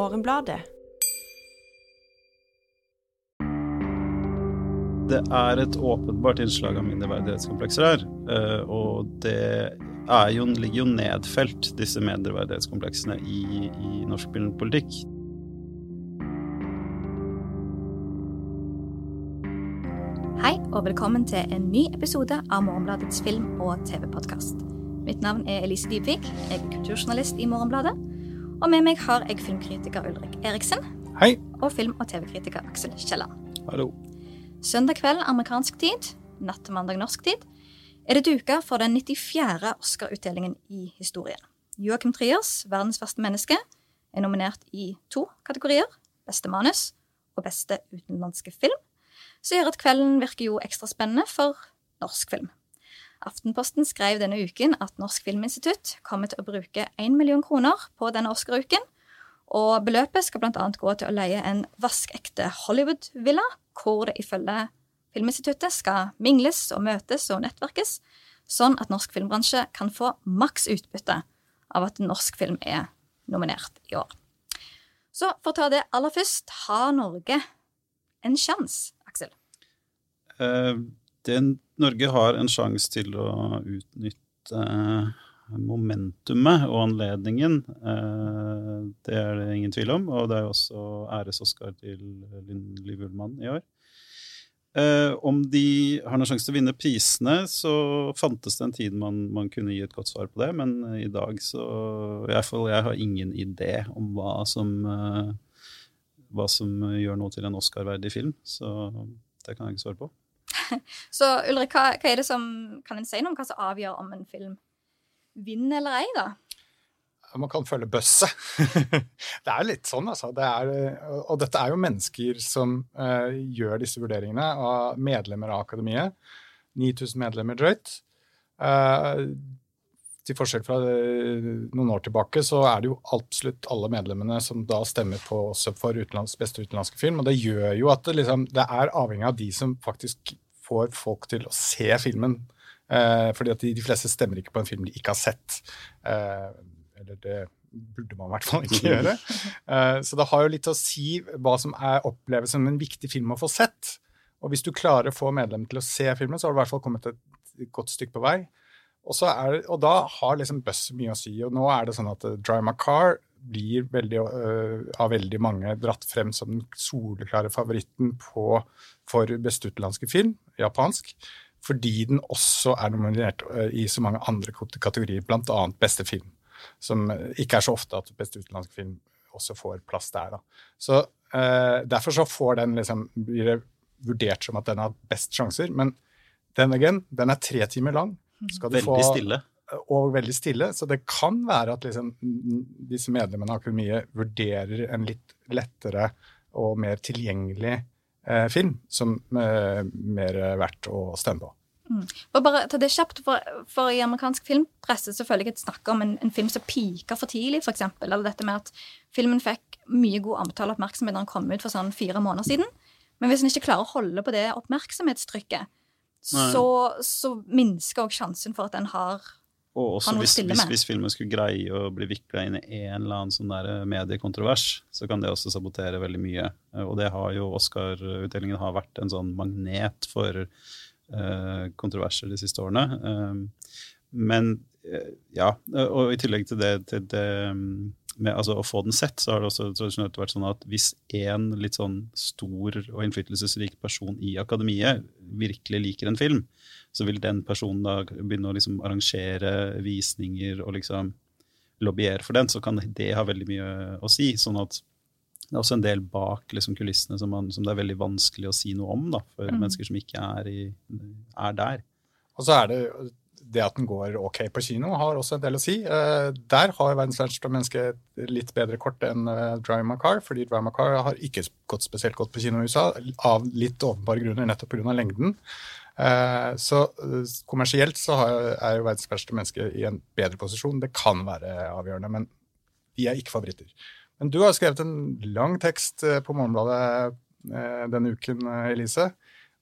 Morgenbladet. Det er et åpenbart innslag av mindreverdighetskomplekser her. eh, Og det er jo, ligger jo nedfelt, disse mindreverdighetskompleksene, i, i norsk politikk. Hei og velkommen til en ny episode av Morgenbladets film- og TV-podkast. Mitt navn er Elise Dybvik, jeg er kulturjournalist i Morgenbladet. Og med meg har jeg filmkritiker Ulrik Eriksen Hei. og film- og TV-kritiker Aksel Kielland. Hallo. Søndag kveld amerikansk tid, natt til mandag norsk tid, er det duka for den 94. Oscar-utdelingen i historien. Joachim Triers, 'Verdens verste menneske', er nominert i to kategorier. Beste manus og beste utenlandske film. Som gjør at kvelden virker jo ekstra spennende for norsk film. Aftenposten skrev denne uken at Norsk Filminstitutt kommer til å bruke 1 million kroner på denne Oscar-uken. Og beløpet skal bl.a. gå til å leie en vaskekte Hollywood-villa, hvor det ifølge Filminstituttet skal mingles og møtes og nettverkes, sånn at norsk filmbransje kan få maks utbytte av at norsk film er nominert i år. Så for å ta det aller først, har Norge en sjanse, Aksel? Eh, det, Norge har en sjanse til å utnytte eh, momentumet og anledningen. Eh, det er det ingen tvil om. Og det er jo også æres-Oscar til Lindli Ullmann i år. Eh, om de har noen sjanse til å vinne prisene, så fantes det en tid man, man kunne gi et godt svar på det, men i dag så i hvert fall jeg har ingen idé om hva som, hva som gjør noe til en Oscar-verdig film, så det kan jeg ikke svare på. Så Ulrik, hva, hva er det som, kan en si noe om hva som avgjør om en film vinner eller ei, da? Man kan føle bøsset. det er litt sånn, altså. Det er, og dette er jo mennesker som uh, gjør disse vurderingene, av medlemmer av akademiet. 9000 medlemmer drøyt. Uh, til forskjell fra uh, noen år tilbake, så er det jo absolutt alle medlemmene som da stemmer på også for utenlands, beste utenlandske film. Og det gjør jo at det, liksom, det er avhengig av de som faktisk får folk til å se filmen. Eh, fordi at de, de, fleste stemmer ikke på en film de ikke har sett. Eh, eller det burde man i hvert fall ikke gjøre. Eh, så det har jo litt å si hva som er oppleves som en viktig film å få sett. Og hvis du klarer å få medlemmer til å se filmen, så har du i hvert fall kommet et godt stykke på vei. Og, er, og da har liksom Buss mye å si. Og nå er det sånn at Drive My Car blir veldig, uh, av veldig mange dratt frem som den soleklare favoritten på, for beste utenlandske film, japansk, fordi den også er nominert uh, i så mange andre kategorier, bl.a. beste film. Som ikke er så ofte at beste utenlandske film også får plass der. Da. Så uh, Derfor så får den liksom, blir det vurdert som at den har best sjanser. Men den again, den er tre timer lang. veldig få, stille og veldig stille. Så det kan være at liksom, disse medlemmene av Akademiet vurderer en litt lettere og mer tilgjengelig eh, film som eh, mer verdt å stemme på. Mm. Og bare ta det kjapt, for, for, I amerikansk filmpresse så føler jeg et snakk om en, en film som pika for tidlig, f.eks. Eller dette med at filmen fikk mye god omtale og oppmerksomhet da den kom ut for sånn fire måneder siden. Men hvis en ikke klarer å holde på det oppmerksomhetstrykket, så, så minsker òg sjansen for at den har og også hvis, hvis, hvis, filmen skulle greie å bli vikla inn i en eller annen sånn der mediekontrovers, så kan det også sabotere veldig mye. Og det har jo Oscar-utdelingen har vært en sånn magnet for uh, kontroverser de siste årene. Um, men ja, og i tillegg til det, til det med altså, å få den sett, så har det også tradisjonelt vært sånn at hvis en litt sånn stor og innflytelsesrik person i akademiet virkelig liker en film, så vil den personen da begynne å liksom arrangere visninger og liksom lobbyere for den, så kan det ha veldig mye å si. sånn at det er også en del bak liksom, kulissene som, man, som, det er veldig vanskelig å si noe om da, for mm. mennesker som ikke er, i, er der. Og så er det det at den går ok på kino, har også en del å si. Uh, der har verdens verste menneske litt bedre kort enn uh, Drive My Car, fordi Drive My Car har ikke gått spesielt godt på kino i USA, av litt åpenbare grunner, nettopp pga. lengden. Uh, så kommersielt så er jo verdens verste menneske i en bedre posisjon. Det kan være avgjørende, men de er ikke favoritter. Men du har skrevet en lang tekst på Morgenbladet denne uken, Elise.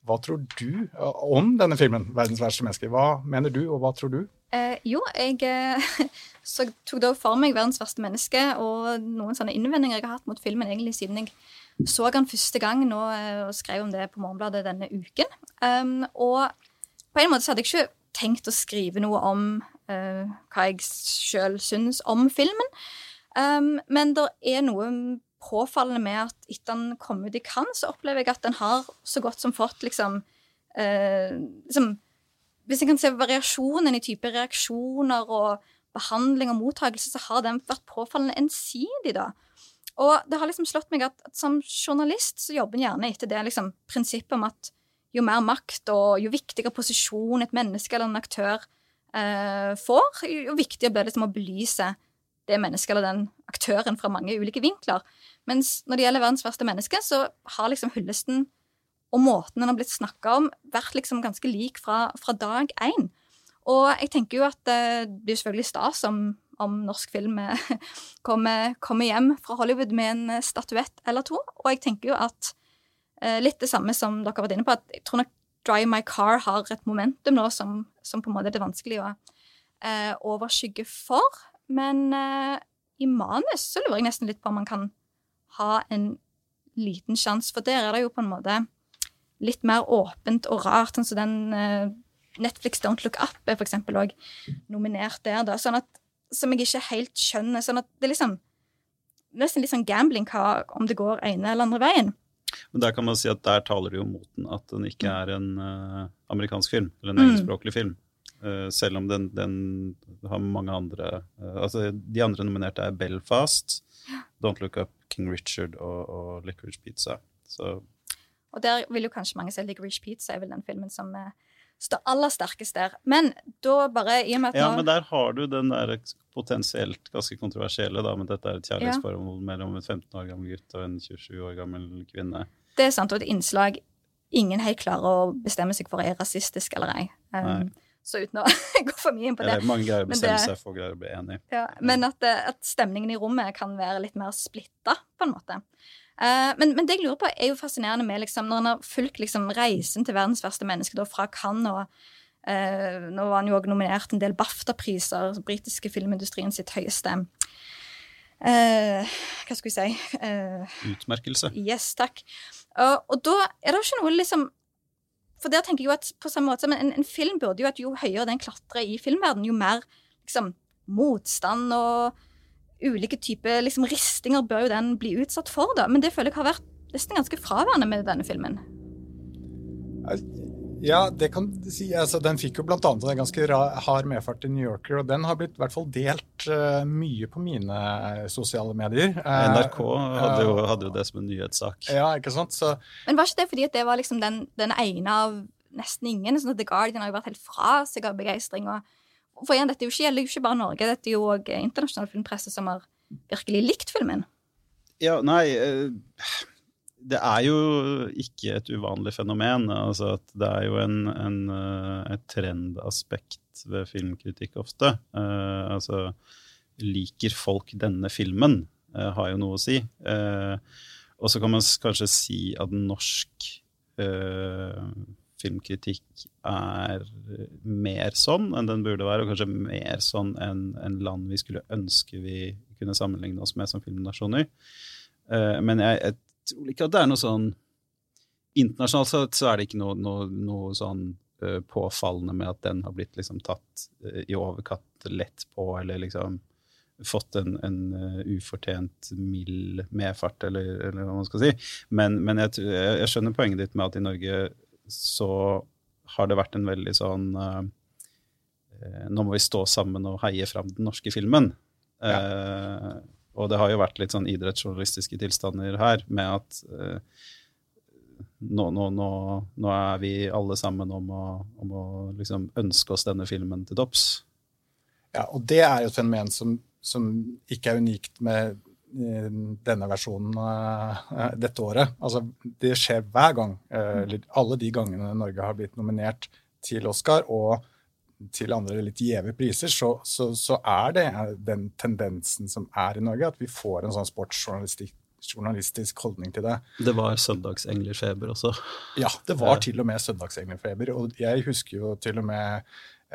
Hva tror du om denne filmen, 'Verdens verste menneske'? Hva mener du, og hva tror du? Eh, jo, jeg eh, tok da for meg 'Verdens verste menneske' og noen sånne innvendinger jeg har hatt mot filmen egentlig siden jeg så den første gang nå eh, og skrev om det på Morgenbladet denne uken. Um, og på en måte så hadde jeg ikke tenkt å skrive noe om uh, hva jeg sjøl syns om filmen. Um, men det er noe påfallende med at etter den kom ut i Cannes, så opplever jeg at den har så godt som fått liksom, eh, liksom Hvis jeg kan se variasjonen i type reaksjoner og behandling og mottakelse, så har den vært påfallende ensidig, da. Og det har liksom slått meg at, at som journalist så jobber en gjerne etter det liksom, prinsippet om at jo mer makt og jo viktigere posisjon et menneske eller en aktør eh, får, jo viktigere blir det liksom å belyse det mennesket eller den aktøren fra mange ulike vinkler. Mens når det gjelder verdens verste menneske, så har liksom hyllesten og måten den har blitt snakka om, vært liksom ganske lik fra, fra dag én. Og jeg tenker jo at eh, det er selvfølgelig stas om om norsk film kommer, kommer, hjem fra Hollywood med en eh, statuett eller to. Og jeg tenker jo at eh, litt det samme som dere har vært inne på, at jeg tror nok Drive My Car har et momentum nå som, som på en måte er det vanskelig å eh, overskygge for. Men eh, i manus så lurer jeg nesten litt på om man kan ha en liten sjanse, for der er det jo på en måte litt mer åpent og rart. sånn som den eh, Netflix Don't Look Up er for eksempel òg nominert der. da, sånn at som jeg ikke helt skjønner. sånn at det er liksom nesten litt sånn gambling hva, om det går ene eller andre veien. Men der kan man si at der taler det jo mot den at den ikke er en uh, amerikansk film, eller en mm. engelskspråklig film. Uh, selv om den, den, har mange andre uh, Altså, de andre nominerte er Belfast, Don't Look Up, King Richard og, og Licorice Pizza. Så. Og der vil jo kanskje mange se Licorice Pizza er vel den filmen som uh, står aller sterkest der. Men da bare i og med at Ja, nå... men der har du den der potensielt ganske kontroversielle, da, men dette er et kjærlighetsforhold ja. mellom en 15 år gammel gutt og en 27 år gammel kvinne. Det er sant, og et innslag ingen helt klarer å bestemme seg for er rasistisk eller ei. Um, så uten å gå for mye inn på det. Det er mange greier å bestemme det, seg for, greier å bli enig. Ja, men at, eh, at, stemningen i rommet kan være litt mer splitta, på en måte. Uh, men, men, det jeg lurer på, er jo fascinerende med liksom, når han har fulgt liksom, reisen til verdens verste menneske da, fra Cannes og uh, Nå var han jo òg nominert en del BAFTA-priser, altså britiske filmindustrien sitt høyeste uh, Hva skal vi si Utmerkelse. Yes, takk. og da er det jo ikke noe liksom For der tenker jeg jo at på samme måte, men en, en film burde jo at jo høyere den klatrer i filmverdenen, jo mer liksom, motstand og ulike typer liksom, ristinger bør jo den bli utsatt for, da. Men det føler jeg har vært nesten ganske fraværende med denne filmen. Ja, det kan du si. Altså, den fikk jo bl.a. en ganske hard medfart i New Yorker, og den har blitt i hvert fall delt uh, mye på mine sosiale medier. Uh, NRK hadde jo, hadde jo, det som en nyhetssak. Ja, ikke sant? Så, Men var ikke det fordi at det var liksom den, den ene av nesten ingen? sånn at The Guardian har jo vært helt fra seg av begeistring. og for igjen, dette gjelder jo ikke bare Norge, dette er jo òg internasjonal filmpresse som har virkelig likt filmen. Ja, nei eh, Det er jo ikke et uvanlig fenomen. altså at Det er jo en, en, eh, et trendaspekt ved filmkritikk ofte. Uh, altså Liker folk denne filmen? Uh, har jo noe å si. Uh, og så kan man kanskje si at norsk filmkritikk er mer sånn enn den burde være, og kanskje mer sånn enn en land vi skulle ønske vi kunne sammenligne oss med som filmnasjoner. Men jeg, jeg, tror ikke at det er noe sånn Internasjonalt sett så er det ikke noe, noe, noe sånn uh, påfallende med at den har blitt liksom tatt uh, i overkant lett på, eller liksom fått en, en ufortjent mild medfart, eller, eller, hva man skal si. Men, men jeg, jeg, skjønner poenget ditt med at i Norge så har det vært en veldig sånn uh, Nå må vi stå sammen og heie fram den norske filmen. Ja. Uh, og det har jo vært litt sånn idrettsjournalistiske tilstander her, med at uh, nå, nå, nå, nå, er vi alle sammen om å, om å liksom ønske oss denne filmen til topps. Ja, og det er jo et fenomen som, som ikke er unikt med denne versjonen uh, dette året. Altså, det skjer hver gang. Uh, alle de gangene Norge har blitt nominert til Oscar og til andre litt gjeve priser, så, så, så, er det den tendensen som er i Norge, at vi får en sånn sportsjournalistikk journalistisk holdning til det. Det var søndagsenglerfeber også? Ja, det var til og med søndagsenglerfeber. Og jeg husker jo til og med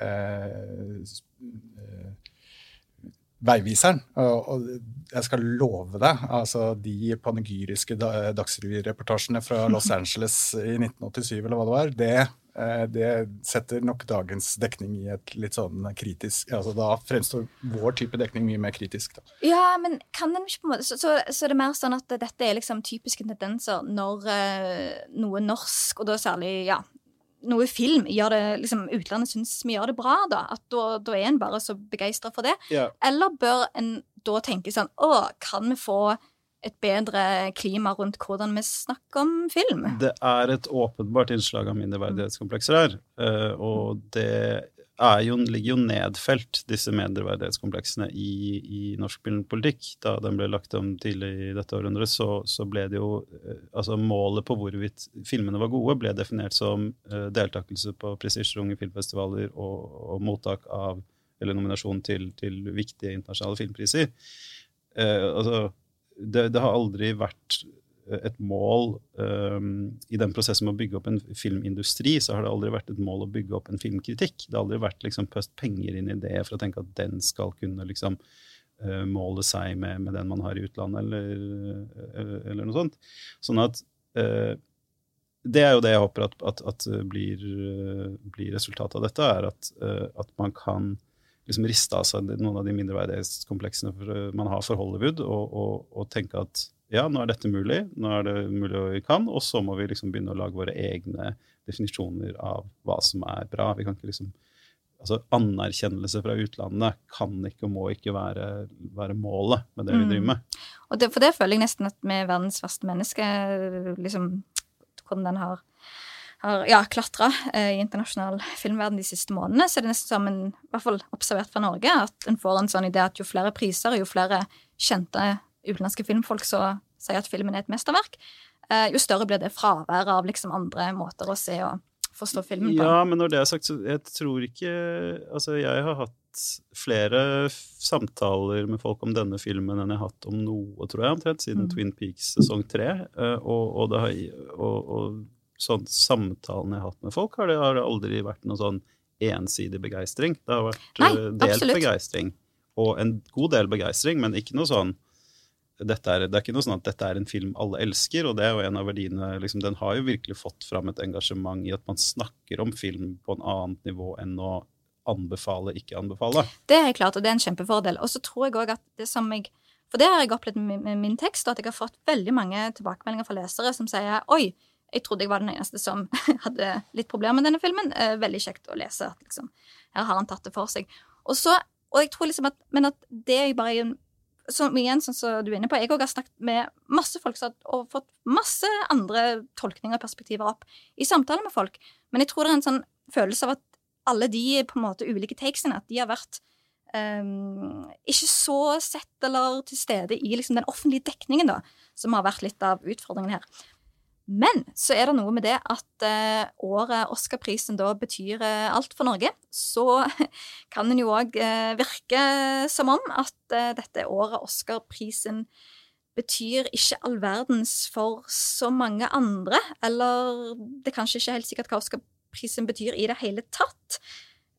eh, veiviseren. Og jeg skal love deg, altså de panegyriske dagsrevyreportasjene fra Los Angeles i 1987, eller hva det var, det, eh, det setter nok dagens dekning i et litt sånn kritisk altså Da fremstår vår type dekning mye mer kritisk. Da. Ja, men kan den ikke på en måte så, så, så er det mer sånn at dette er liksom typiske tendenser når uh, noe norsk, og da særlig ja, noe film gjør det, liksom, utlandet syns vi gjør det bra, da, at da, da er en bare så begeistra for det? Ja. Eller bør en da tenke sånn Å, kan vi få et bedre klima rundt hvordan vi snakker om film? Det er et åpenbart innslag av mindreverdighetskomplekser her, eh, og det jo, ligger jo nedfelt, disse mindreverdighetskompleksene, i, i norsk filmpolitikk. Da den ble lagt om tidlig i dette århundret, så, så, ble det jo eh, Altså målet på hvorvidt filmene var gode, ble definert som uh, deltakelse på prestisjerunge filmfestivaler og, og, mottak av Eller nominasjon til, til viktige internasjonale filmpriser. Eh, altså, det, det har aldri vært et mål um, I den prosessen med å bygge opp en filmindustri, så har det aldri vært et mål å bygge opp en filmkritikk. Det har aldri vært liksom, pøst penger inn i det for å tenke at den skal kunne liksom, uh, måle seg med, med, den man har i utlandet, eller, uh, eller noe sånt. Sånn at uh, det er jo det jeg håper at, at, at blir, blir, resultatet av dette, er at, at man kan liksom riste av seg noen av de mindreverdighetskompleksene man har for Hollywood, og, og, og tenke at ja, nå er dette mulig, nå er det mulig vi kan, og så må vi liksom begynne å lage våre egne definisjoner av hva som er bra. Vi kan ikke liksom altså Anerkjennelse fra utlandet kan ikke og må ikke være, være målet med det vi driver med. Mm. Og det, For det føler jeg nesten at med verdens verste menneske, liksom, hvordan den har, har ja, klatra eh, i internasjonal filmverden de siste månedene, så er det nesten som en, i hvert fall observert fra Norge, at en får en sånn idé at jo flere priser, jo flere kjente utenlandske filmfolk som sier at filmen er et mesterverk, eh, jo større blir det fraværet av liksom andre måter å se og forstå filmen på. Ja, men når det er sagt, så jeg tror ikke Altså, jeg har hatt flere samtaler med folk om denne filmen enn jeg har hatt om noe, tror jeg, omtrent siden mm. Twin Peaks sesong tre. Eh, og, og, har, og, og sånn samtalene jeg har hatt med folk, har det, har aldri vært noe sånn ensidig begeistring. Det har vært Nei, eh, delt begeistring. Og en god del begeistring, men ikke noe sånn er, det er ikke noe sånn at dette er en film alle elsker, og det er jo en av verdiene liksom, Den har jo virkelig fått fram et engasjement i at man snakker om film på en annet nivå enn å anbefale, ikke anbefale. Det er klart, og det er en kjempefordel. Og så tror jeg òg at det som jeg For det har jeg opplevd med, med min tekst, at jeg har fått veldig mange tilbakemeldinger fra lesere som sier Oi, jeg trodde jeg var den eneste som hadde litt problemer med denne filmen. Eh, veldig kjekt å lese at liksom, her har han tatt det for seg. Og så, og jeg tror liksom at, Men at det er bare som igjen, sånn som du er inne på, jeg har snakket med masse folk og fått masse andre tolkninger og perspektiver opp i samtaler med folk. Men jeg tror det er en sånn følelse av at alle de på en måte ulike takesene, at de har vært um, ikke så sett eller til stede i liksom, den offentlige dekningen, da, som har vært litt av utfordringen her. Men så er det noe med det at eh, året Oscar-prisen da betyr eh, alt for Norge. Så kan en jo òg eh, virke som om at eh, dette året Oscar-prisen betyr ikke all verdens for så mange andre. Eller det er kanskje ikke helt sikkert hva Oscar-prisen betyr i det hele tatt.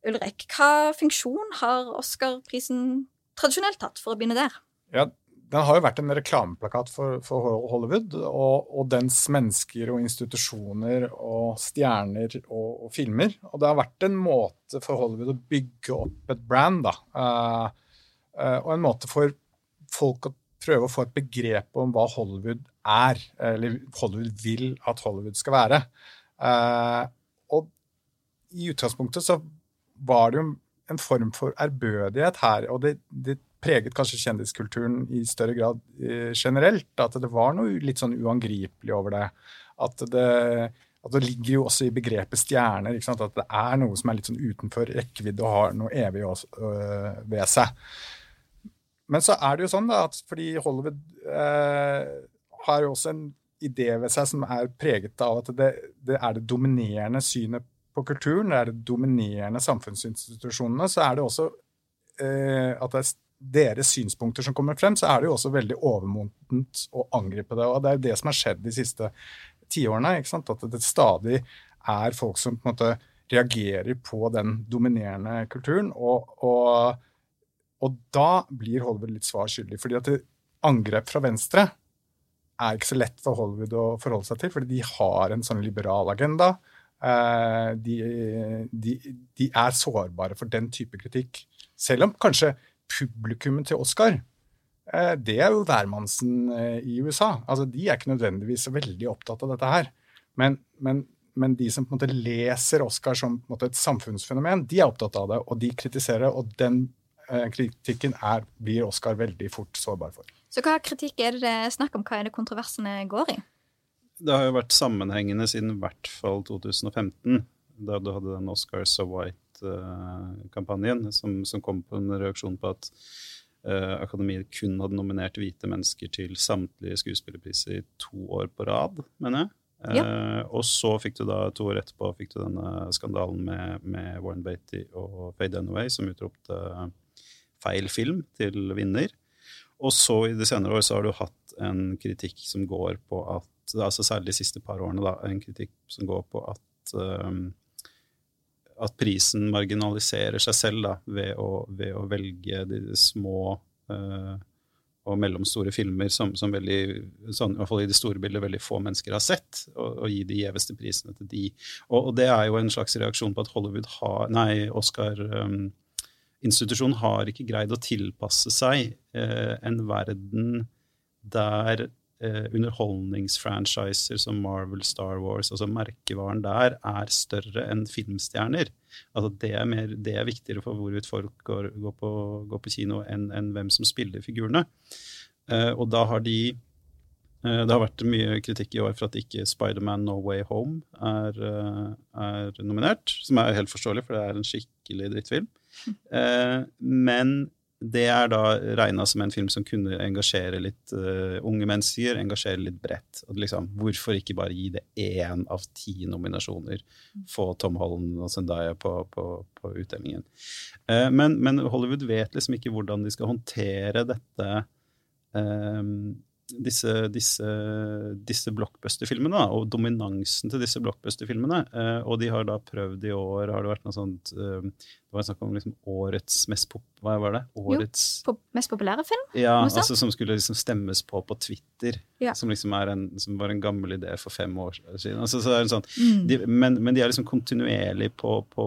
Ulrik, hva funksjon har Oscar-prisen tradisjonelt tatt, for å begynne der? Ja, den har jo vært en reklameplakat for, for Hollywood og, og, dens mennesker og institusjoner og stjerner og, og, filmer. Og det har vært en måte for Hollywood å bygge opp et brand, da. Uh, uh, og en måte for folk å prøve å få et begrep om hva Hollywood er, eller Hollywood vil at Hollywood skal være. Uh, og i utgangspunktet så var det jo en form for ærbødighet her. og det, det preget kanskje kjendiskulturen i større grad eh, generelt. At det var noe litt sånn uangripelig over det. At det, at det ligger jo også i begrepet stjerner. At det er noe som er litt sånn utenfor rekkevidde og har noe evig også, øh, ved seg. Men så er det jo sånn da, at fordi Hollywood øh, har jo også en idé ved seg som er preget av at det, det er det dominerende synet på kulturen, det er det dominerende samfunnsinstitusjonene, så er det også øh, at det er deres synspunkter som kommer frem, så er det jo også veldig overmodent å angripe det. Og det er jo det som har skjedd de siste tiårene. At det stadig er folk som på en måte reagerer på den dominerende kulturen. Og, og, og da blir Hollywood litt svar skyldig. fordi at angrep fra venstre er ikke så lett for Hollywood å forholde seg til, fordi de har en sånn liberal agenda. Eh, de, de, de, er sårbare for den type kritikk. Selv om kanskje publikummet til Oscar eh, det er jo hvermannsen eh, i USA. Altså, De er ikke nødvendigvis så veldig opptatt av dette her. Men, men, men de som på en måte leser Oscar som måte, et samfunnsfenomen, de er opptatt av det, og de kritiserer. Og den eh, kritikken er, blir Oscar veldig fort sårbar for. Så hva kritikk er det det er snakk om? Hva er det kontroversene går i? Det har jo vært sammenhengende siden i hvert fall 2015, da du hadde den Oscar So White-kampanjen, som, som, kom på en reaksjon på at uh, Akademiet kun hadde nominert hvite mennesker til samtlige skuespillerpriser i to år på rad, mener jeg. Ja. Uh, og så fikk du da to år etterpå fikk du denne skandalen med, med Warren Beatty og Faye Dunaway, som utropte feil film til vinner. Og så i de senere år så har du hatt en kritikk som går på at altså Særlig de siste par årene, da, en kritikk som går på at um, at prisen marginaliserer seg selv da, ved, å, ved å velge de små uh, og mellomstore filmer som, som veldig, sånn, i hvert fall i det store bildet veldig få mennesker har sett, og, og gi de gjeveste prisene til de. Og, og, det er jo en slags reaksjon på at Hollywood har Nei, Oscar um, institusjonen har ikke greid å tilpasse seg eh, en verden der eh, underholdningsfranchiser som Marvel, Star Wars, altså merkevaren der, er større enn filmstjerner. Altså det, er mer, det er viktigere for hvorvidt folk går, går, på, går på, kino enn, en hvem som spiller figurene. Eh, og da har de eh, det har vært mye kritikk i år for at ikke Spiderman No Way Home er, eh, er, nominert. Som er helt forståelig, for det er en skikkelig drittfilm. Eh, men det er da regna som en film som kunne engasjere litt uh, unge mennesker, engasjere litt bredt. Liksom, hvorfor ikke bare gi det én av ti nominasjoner? Få Tom Holland og Zendaya på, på, på utdelingen. Uh, men, men, Hollywood vet liksom ikke hvordan de skal håndtere dette um, disse, disse, disse blockbuster-filmene, og dominansen til disse blockbuster-filmene. Eh, og de har da prøvd i år Har det vært noe sånt eh, Det var snakk om liksom årets mest pop, Hva var det? Årets jo, mest populære film? Ja, altså som skulle liksom stemmes på på Twitter. Ja. Som liksom en, som var en gammel idé for fem år siden. Altså, så er det sånn, mm. de, men, men, de er liksom kontinuerlig på, på,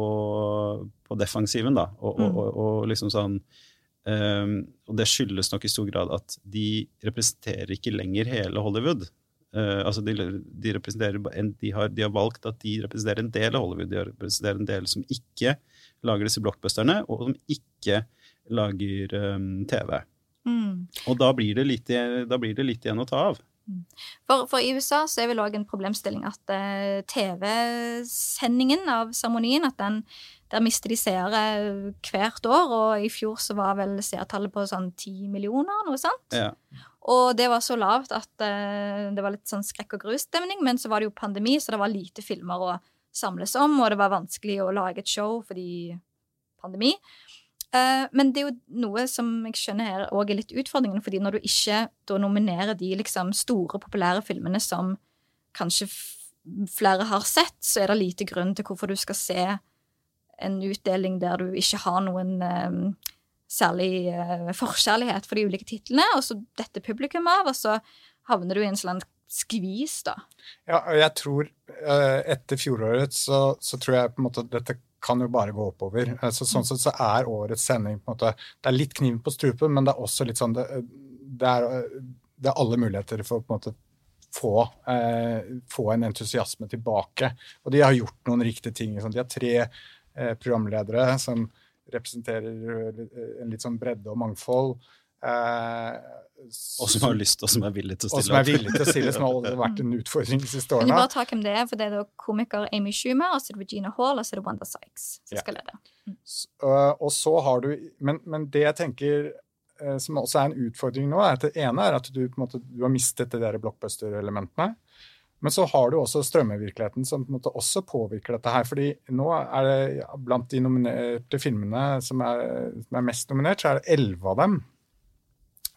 på defensiven, da. Og, og, mm. og, og liksom sånn Um, og det skyldes nok i stor grad at de representerer ikke lenger hele Hollywood. Uh, altså de, de, en, de, har, de, har, valgt at de representerer en del av Hollywood. De representerer en del som ikke lager disse blockbusterne, og som ikke lager um, TV. Mm. Og da blir, litt, da blir, det litt, igjen å ta av. Mm. For, for, i USA så er vel òg en problemstilling at uh, TV-sendingen av seremonien at den der mister de seere hvert år, og i fjor så var vel seertallet på sånn ti millioner, noe sånt. Ja. Og det var så lavt at uh, det var litt sånn skrekk og grus-stemning, men så var det jo pandemi, så det var lite filmer å samles om, og det var vanskelig å lage et show fordi pandemi. Uh, men det er jo noe som jeg skjønner her òg er litt utfordringen, fordi når du ikke da nominerer de liksom store, populære filmene som kanskje flere har sett, så er det lite grunn til hvorfor du skal se en utdeling der du ikke har noen um, særlig uh, forkjærlighet for de ulike titlene, og så dette publikum av, og så havner du i en slags skvis, da. Ja, og jeg tror uh, etter fjoråret så, så, tror jeg på en måte dette kan jo bare gå oppover. Så, sånn sett så er årets sending på en måte Det er litt kniven på strupen, men det er også litt sånn Det, det, er, det er, alle muligheter for på en måte få, eh, få en entusiasme tilbake. Og de har gjort noen riktige ting. Liksom. De har tre Eh, programledere som representerer eh, en litt sånn bredde og mangfold. Eh, og som har lyst og som er villig til å stille. Og som er villig til å stille, som har vært en utfordring de siste årene. Kan bare ta hvem det er, for det er da komiker Amy Schumer, og så er det Regina Hall, og så er det Wanda Sykes som ja. skal lede. Mm. Og så har du men, men, det jeg tenker som også er en utfordring nå, er at det ene er at du, på en måte, du har mistet de der blockbuster-elementene. Men så har du også strømmevirkeligheten som på en måte også påvirker dette her. fordi nå er det blant de nominerte filmene som er, som er mest nominert, så er det elleve av dem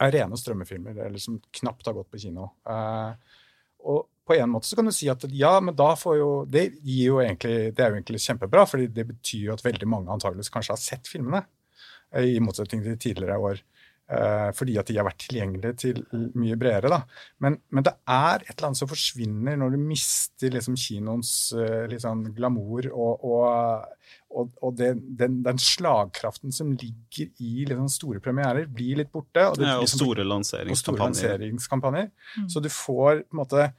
er rene strømmefilmer, eller som knapt har gått på kino. Eh, Og på en måte så kan du si at ja, men da får jo Det, gir jo egentlig, det er jo egentlig kjempebra, fordi det betyr jo at veldig mange antageligvis kanskje har sett filmene. Eh, I motsetning til tidligere år. Eh, fordi at de har vært tilgjengelige til mye bredere. Da. Men, men, det er et eller annet som forsvinner når du mister liksom, kinoens uh, liksom, glamour og, og, og, og det, den, den, slagkraften som ligger i liksom, store premierer, blir litt borte. Og, det, ja, og liksom, store lanseringskampanjer. Store lanseringskampanjer. Mm. Så du får på en måte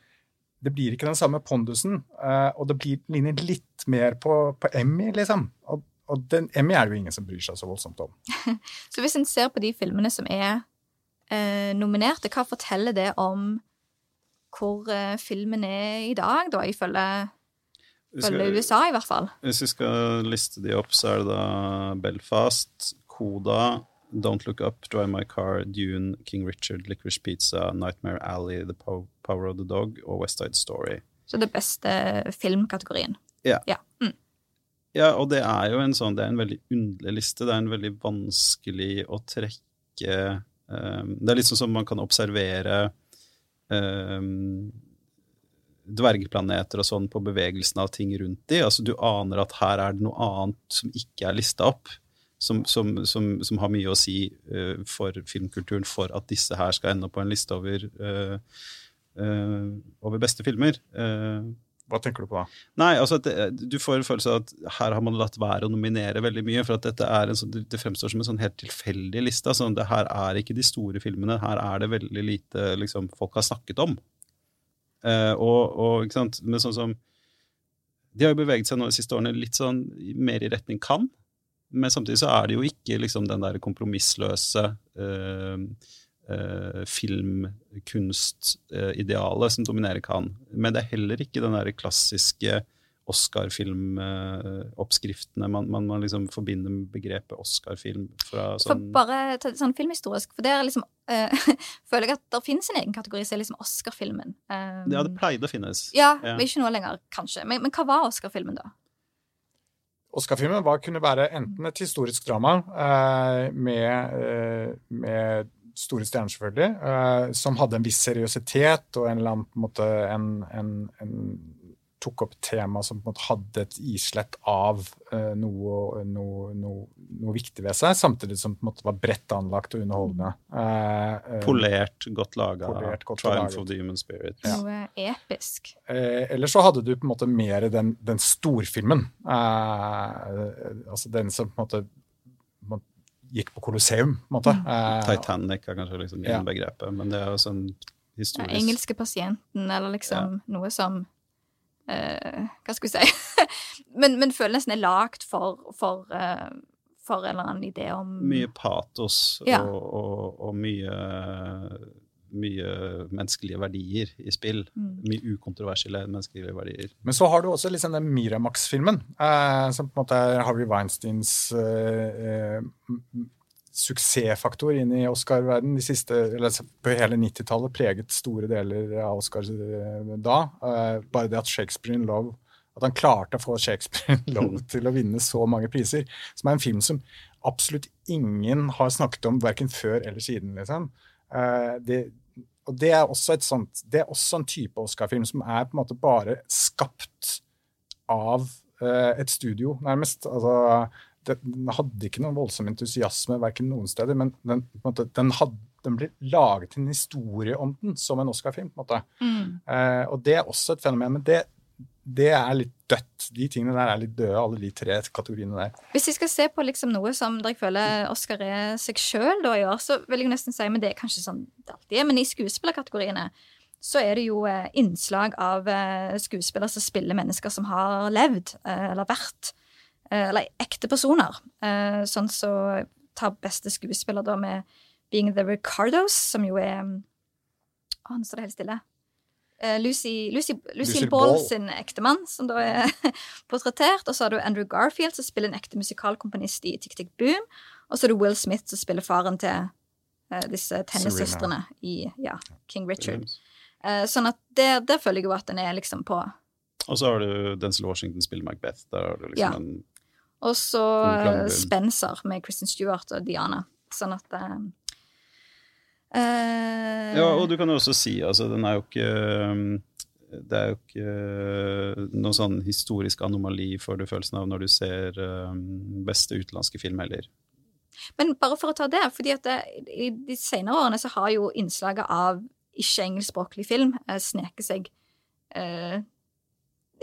det blir ikke den samme pondusen, uh, og det blir, ligner litt mer på, på Emmy, liksom. Og, og den Emmy er det jo ingen som bryr seg så voldsomt om. så hvis en ser på de filmene som er uh, nominerte, hva forteller det om hvor uh, filmen er i dag, da, ifølge, ifølge USA, i hvert fall? Hvis vi skal liste de opp, så er det da Belfast, Koda, Don't Look Up, Drive My Car, Dune, King Richard, Licorice Pizza, Nightmare Alley, The Power of the Dog og West Side Story. Så det beste filmkategorien? Ja. ja. Mm. Ja, og det er jo en sånn, det er en veldig underlig liste. Det er en veldig vanskelig å trekke um, Det er litt sånn som man kan observere um, dvergplaneter og sånn på bevegelsen av ting rundt de. Altså Du aner at her er det noe annet som ikke er lista opp. Som, som, som, som, har mye å si uh, for filmkulturen for at disse her skal ende opp på en liste over, uh, uh, over beste filmer. Hva tenker du på da? Nei, altså det, Du får en følelse av at her har man latt være å nominere veldig mye. For at dette er en sånn, det fremstår som en sånn helt tilfeldig liste. Altså, det her er ikke de store filmene. Her er det veldig lite liksom, folk har snakket om. Uh, og, og, ikke sant, men sånn som De har jo beveget seg nå de siste årene litt sånn mer i retning kan. Men samtidig så er det jo ikke liksom den der kompromissløse uh, eh, filmkunstidealet som dominerer kan. Men det er heller ikke den der klassiske Oscar-filmoppskriftene man, man, man, liksom forbinder begrepet Oscar-film. fra sånn For bare ta sånn filmhistorisk, for det er liksom øh, Føler jeg at det finnes en egen kategori som er liksom Oscar-filmen. Um, ja, det pleide å finnes. Ja, ja. men ikke nå lenger, kanskje. Men, men hva var Oscar-filmen, da? Oscar-filmen kunne være enten et historisk drama eh, med, eh, med store stjerner, selvfølgelig, som hadde en viss seriøsitet og en eller annen på en måte en, en, en tok opp tema som på en måte hadde et islett av uh, noe, noe, noe, noe, viktig ved seg, samtidig som på en måte var bredt anlagt og underholdende. Uh, polert, godt laga. Triumph of the human spirit. Ja. Noe episk. eller så hadde du på en måte mer den, den storfilmen. altså den som på en måte gikk på Colosseum. på en måte. Mm. Titanic er kanskje liksom ja. begrepet, men det er også en historisk Den Engelske pasienten, eller liksom ja. noe som uh, Hva skal vi si? men, men føler nesten er lagd for, for, uh, for, en eller annen idé om Mye patos og, og, og mye mye menneskelige verdier i spill. Mm. Mye ukontroversielle menneskelige verdier. Men så har du også liksom den Miramax-filmen, eh, som på en måte er Harvey Weinsteins eh, eh suksessfaktor inn i Oscar-verden. de siste, eller På hele 90-tallet preget store deler av Oscar eh, da. Eh, bare det at Shakespeare in Love at han klarte å få Shakespeare in Love til å vinne så mange priser, som er en film som absolutt ingen har snakket om verken før eller siden. liksom. Uh, det, og det er også et sånt, det er også en type Oscar-film som er på en måte bare skapt av et studio, nærmest. Altså, den hadde ikke noen voldsom entusiasme verken noen steder, men den, måte, den, had, den ble laget en historie om den som en Oscar-film. på en måte. Mm. Eh, og det er også et fenomen. Men det, det er litt dødt. De tingene der er litt døde, alle de tre kategoriene der. Hvis vi skal se på liksom noe som dere føler Oscar er seg sjøl i år, så vil jeg nesten si, men det er kanskje sånn det alltid er, men i skuespillerkategoriene så er det jo eh, innslag av eh, skuespillere som spiller mennesker som har levd, eh, eller vært, eller ekte personer. Sånn så tar beste skuespiller da med Being the Ricardos, som jo er Å, nå står det helt stille. Eh, Lucy, Lucy, Lucy Ball, Ball sin ektemann, som da er portrettert. Og så har du Andrew Garfield, som spiller en ekte musikalkomponist i Tick Tick Boom. Og så er det Will Smith, som spiller faren til uh, disse tennissøstrene i ja, King Richard. Uh, sånn at der, der, føler jeg jo at den er liksom på Og så har du Denzil Washington spiller Macbeth. Der har du liksom ja. en Og så Spencer med Kristen Stewart og Diana. Sånn at uh, ja, og du kan jo også si altså, den er jo ikke det er jo ikke noe sånn historisk anomali, får du følelsen av, når du ser beste utenlandske film heller. Men bare for å ta det, fordi at det, i de senere årene så har jo innslaget av ikke-engelskspråklig film eh, sneket seg eh,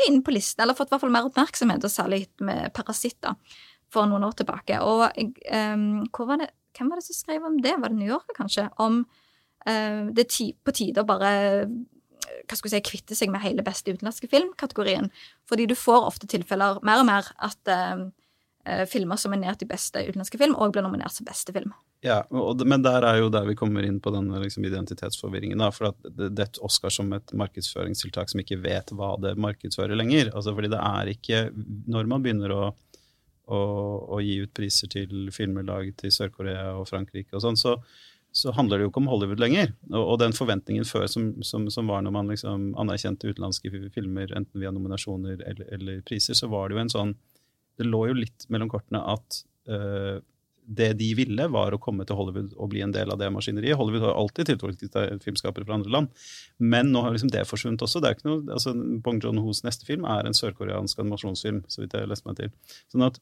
inn på listen, eller fått i hvert fall mer oppmerksomhet, og særlig med 'Parasitter' for noen år tilbake. Og um, var det, hvem var det som skrev om det? Var det New Yorker, kanskje? Om uh, det ti, på tide å bare hva skal si, kvitte seg med hele beste utenlandske film-kategorien. Fordi du får ofte tilfeller mer og mer at uh, filmer som er nominert til beste utenlandske film, òg blir nominert som beste film. Ja, og, men der er jo der vi kommer inn på denne liksom, identitetsforvirringen. Da, for at det, er Oscar som et markedsføringstiltak som ikke vet hva det markedsfører lenger. Altså, fordi det er ikke Når man begynner å, å, å gi ut priser til filmer til Sør-Korea og Frankrike og sånn, så, så, handler det jo ikke om Hollywood lenger. Og, og den forventningen før som, som, som, var når man liksom anerkjente utenlandske filmer, enten via nominasjoner eller, eller, priser, så var det jo en sånn Det lå jo litt mellom kortene at uh, det de ville, var å komme til Hollywood og bli en del av det maskineriet. Hollywood har alltid tiltrukket filmskapere fra andre land, men nå har liksom det forsvunnet også. Det er ikke noe, altså Bong Joon-hos neste film er en sørkoreansk animasjonsfilm, så vidt jeg leste meg til. Sånn at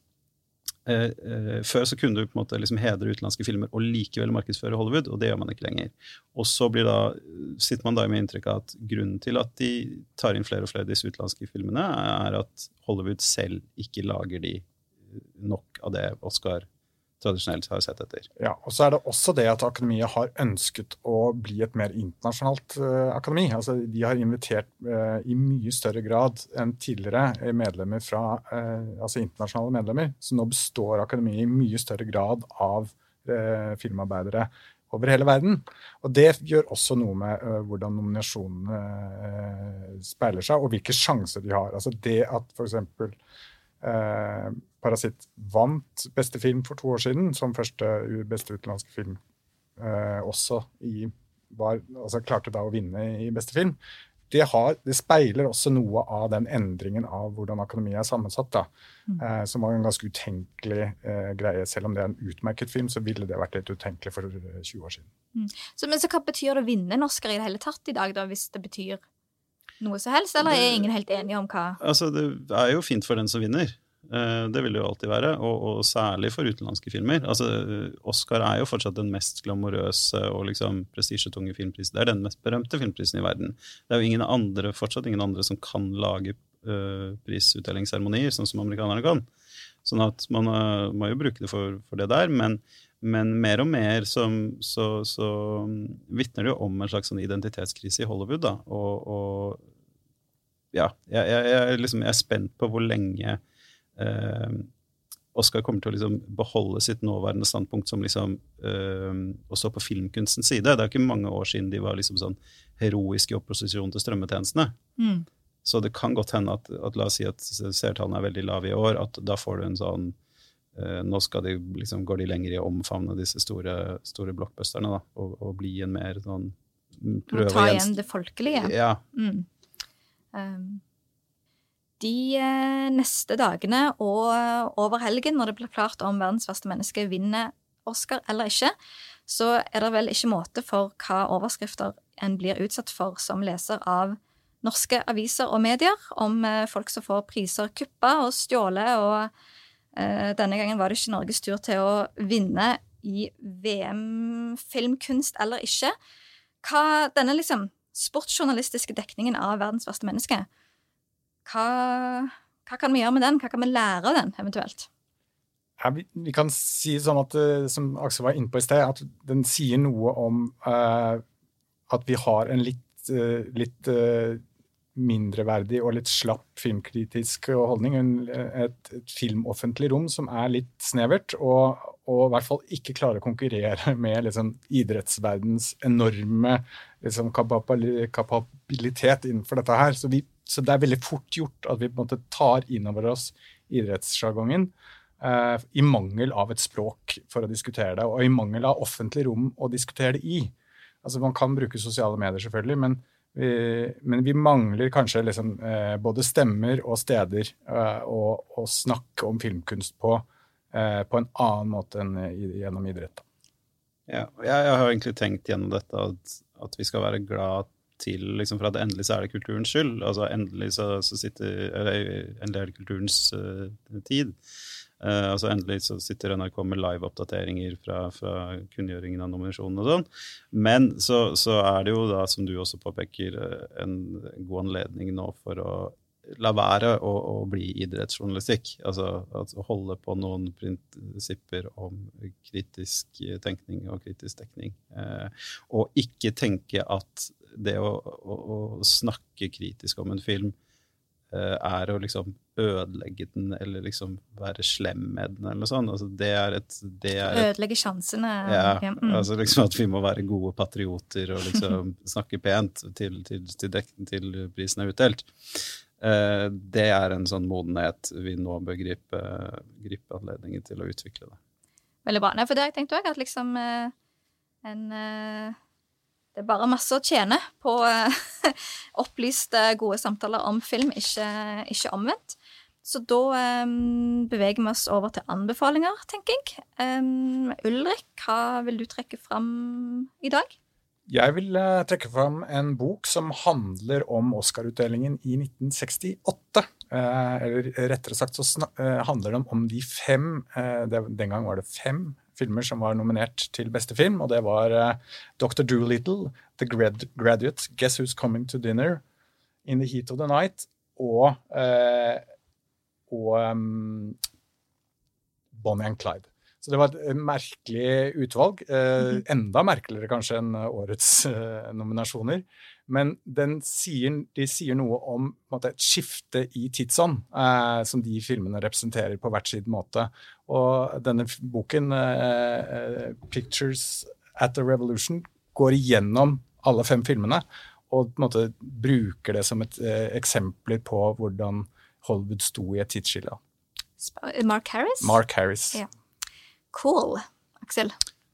eh, eh, Før så kunne du på en måte liksom hedre utenlandske filmer og likevel markedsføre Hollywood, og det gjør man ikke lenger. Og så blir da, sitter man da med inntrykk av at grunnen til at de tar inn flere og flere av disse utenlandske filmene, er at Hollywood selv ikke lager de nok av det Oscar tradisjonelt har sett etter. Ja, og så er det også det at akademiet har ønsket å bli et mer internasjonalt uh, akademi. Altså, de har invitert uh, i mye større grad enn tidligere eh, medlemmer fra uh, altså internasjonale medlemmer. Så nå består akademiet i mye større grad av filmarbeidere over hele verden. Og det gjør også noe med hvordan nominasjonene speiler seg, og hvilke sjanser de har. Altså det at f.eks. Uh, 'Parasitt' vant beste film for to år siden, som første beste utenlandske film. eh, også i var, altså klarte da å vinne i beste film. Det, har, det, speiler også noe av den endringen av hvordan akademiet er sammensatt. da, mm. eh, Som var en ganske utenkelig eh, greie. Selv om det er en utmerket film, så ville det vært litt utenkelig for 20 år siden. Mm. Så, men så hva betyr det å vinne en Oscar i det hele tatt i dag, da, hvis det betyr noe som helst? Eller er ingen helt enige om hva Altså, Det er jo fint for den som vinner. Eh, det vil det jo alltid være, og, og, særlig for utenlandske filmer. Altså, Oscar er jo fortsatt den mest glamorøse og liksom prestisjetunge filmprisen. Det er den mest berømte filmprisen i verden. Det er jo ingen andre, fortsatt ingen andre som kan lage uh, prisutdelingsseremonier, sånn som amerikanerne kan. Sånn at man uh, må jo bruke det for, for det der. Men, men, mer og mer som, så, så um, vitner det jo om en slags sånn identitetskrise i Hollywood. da, og, og ja, jeg, jeg, jeg, liksom, jeg er spent på hvor lenge eh, Oscar kommer til å liksom beholde sitt nåværende standpunkt som liksom, eh, også på filmkunstens side. Det er ikke mange år siden de var liksom sånn heroiske i opposisjon til strømmetjenestene. Mm. Så det kan godt hende at, at, la oss si at seertallene er veldig lave i år, at da får du en sånn eh, Nå de, liksom, går de lenger i å omfavne disse store, store blockbusterne da, og, og, bli en mer sånn prøve Ta igjen det folkelige. Ja. Mm. Um, de eh, neste dagene og eh, over helgen, når det blir klart om verdens verste menneske vinner Oscar eller ikke, så er det vel ikke måte for hva overskrifter en blir utsatt for som leser av norske aviser og medier, om eh, folk som får priser kuppa og stjålet, og uh, denne gangen var det ikke Norges tur til å vinne i VM-filmkunst eller ikke. Hva denne liksom sportsjournalistiske dekningen av verdens verste menneske hva, hva, kan vi gjøre med den? Hva kan vi lære av den, eventuelt? Ja, vi, vi, kan si sånn at, eh, som Aksel var inne på i sted, at den sier noe om uh, at vi har en litt, uh, litt uh, mindreverdig og litt slapp filmkritisk holdning. Et, et filmoffentlig rom som er litt snevert, og, og, i hvert fall ikke klarer å konkurrere med liksom, idrettsverdens enorme liksom, kapabilitet innenfor dette her. Så vi så det er veldig fort gjort at vi på en måte tar inn over oss idrettssjargongen eh, i mangel av et språk for å diskutere det, og i mangel av offentlig rom å diskutere det i. Altså Man kan bruke sosiale medier, selvfølgelig, men vi, men vi mangler kanskje liksom, eh, både stemmer og steder eh, å, snakke om filmkunst på eh, på en annen måte enn gjennom idrett. Ja, jeg, har egentlig tenkt gjennom dette at, at vi skal være glad til liksom, For at endelig så er det kulturens skyld. altså Endelig så, så sitter eller, endelig er det kulturens uh, tid. Uh, altså Endelig så sitter NRK med live-oppdateringer fra, fra, kunngjøringen av nominasjonen og sånn. Men så, så, er det jo da, som du også påpeker, en god anledning nå for å la være å, å, bli idrettsjournalistikk. Altså, altså holde på noen prinsipper om kritisk tenkning og kritisk dekning. Uh, og ikke tenke at det å, å, å, snakke kritisk om en film uh, er å liksom ødelegge den eller liksom være slem med den eller noe sånt. Altså, det er et, det er et Ødelegge sjansene. Ja, mm. altså liksom at vi må være gode patrioter og liksom snakke pent til, til, til, dek, til prisen er utdelt. Uh, det er en sånn modenhet vi nå bør gripe, gripe anledningen til å utvikle det. Veldig bra. Nei, for det har jeg tenkt òg, at liksom uh, en eh, Det er bare masse å tjene på opplyste, gode samtaler om film, ikke, ikke omvendt. Så da um, beveger vi oss over til anbefalinger, tenker jeg. Um, Ulrik, hva vil du trekke fram i dag? Jeg vil uh, trekke fram en bok som handler om Oscar-utdelingen i 1968. Uh, eh, eller rettere sagt så uh, handler det om de fem Den gang var det fem filmer som var nominert til beste film, og det var Dr. Doolittle, The Grad Graduate, Guess Who's Coming to Dinner, In the Heat of the Night og, og um, Bonnie and Clyde. Så det var et merkelig utvalg. Eh, mhm. enda merkeligere kanskje enn årets eh, nominasjoner. Men sier, de sier noe om måte, et skifte i tidsånd, eh, som de filmene representerer på hvert sin måte. Og denne boken, eh, 'Pictures at the Revolution', går igjennom alle fem filmene og på en måte bruker det som et eh, eksempler på hvordan Hollywood sto i et tidsskille. Mark Harris? Mark Harris. Ja. Cool. Aksel?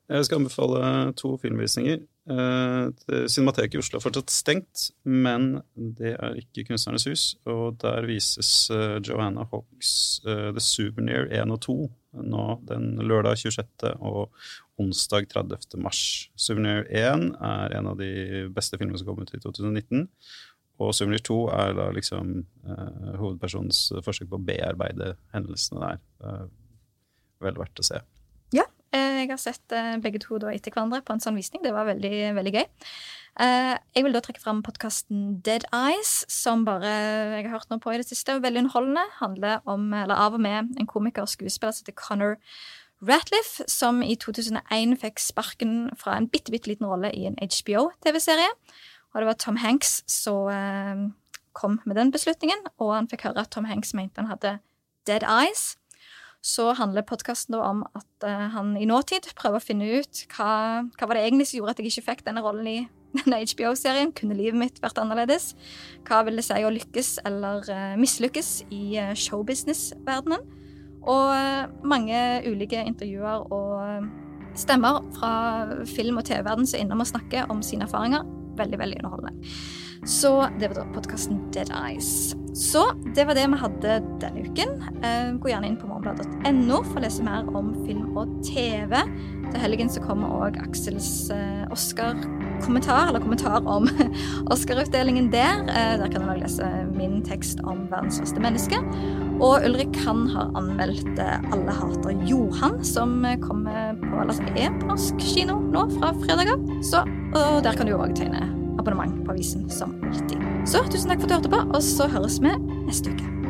Jeg skal anbefale to filmvisninger. Uh, Cinemateket i Oslo er fortsatt stengt, men det er ikke Kunstnernes hus. Og der vises uh, Joanna Hawks uh, The Souvenir 1 og 2 nå den lørdag 26. og onsdag 30. mars. Souvenir 1 er en av de beste filmene som kom ut i 2019. Og Souvenir 2 er da liksom hovedpersonens forsøk på å bearbeide hendelsene der. vel verdt å se. Eh, jeg har sett eh, begge to etter hverandre på en sånn visning. Det var veldig, veldig gøy. Eh, jeg vil da trekke fram podkasten Dead Eyes, som bare jeg har hørt noe på i det siste. og Veldig underholdende. Handler om, eller av og med en komiker og skuespiller som heter Connor Ratliff, som i 2001 fikk sparken fra en bitte, bitte liten rolle i en HBO-TV-serie. Og det var Tom Hanks som kom med den beslutningen, og han fikk høre at Tom Hanks mente han hadde dead eyes så handler podkasten om at uh, han i nåtid prøver å finne ut hva, hva var det egentlig som gjorde at jeg ikke fikk denne rollen i denne HBO-serien. Kunne livet mitt vært annerledes? Hva vil det si å lykkes eller uh, mislykkes i uh, showbusiness-verdenen? Og mange ulike intervjuer og stemmer fra film- og TV-verden som er innom og snakker om sine erfaringer. Veldig, veldig underholdende. Så det var da podkasten Dead Eyes. Så det var det vi hadde denne uken. Eh, gå gjerne inn på morgenbladet.no for å lese mer om film og TV. Til helgen så kommer òg Aksels eh, Oscar-kommentar, eller kommentar om Oscar-utdelingen der. Eh, der kan du òg lese min tekst om verdens verste menneske. Og Ulrik han har anmeldt 'Alle hater Johan', som kommer på, eller er på norsk kino nå fra fredag av. Så, og der kan du òg tegne abonnement på avisen som alltid. Så tusen takk for at du hørte på, og så høres vi neste uke.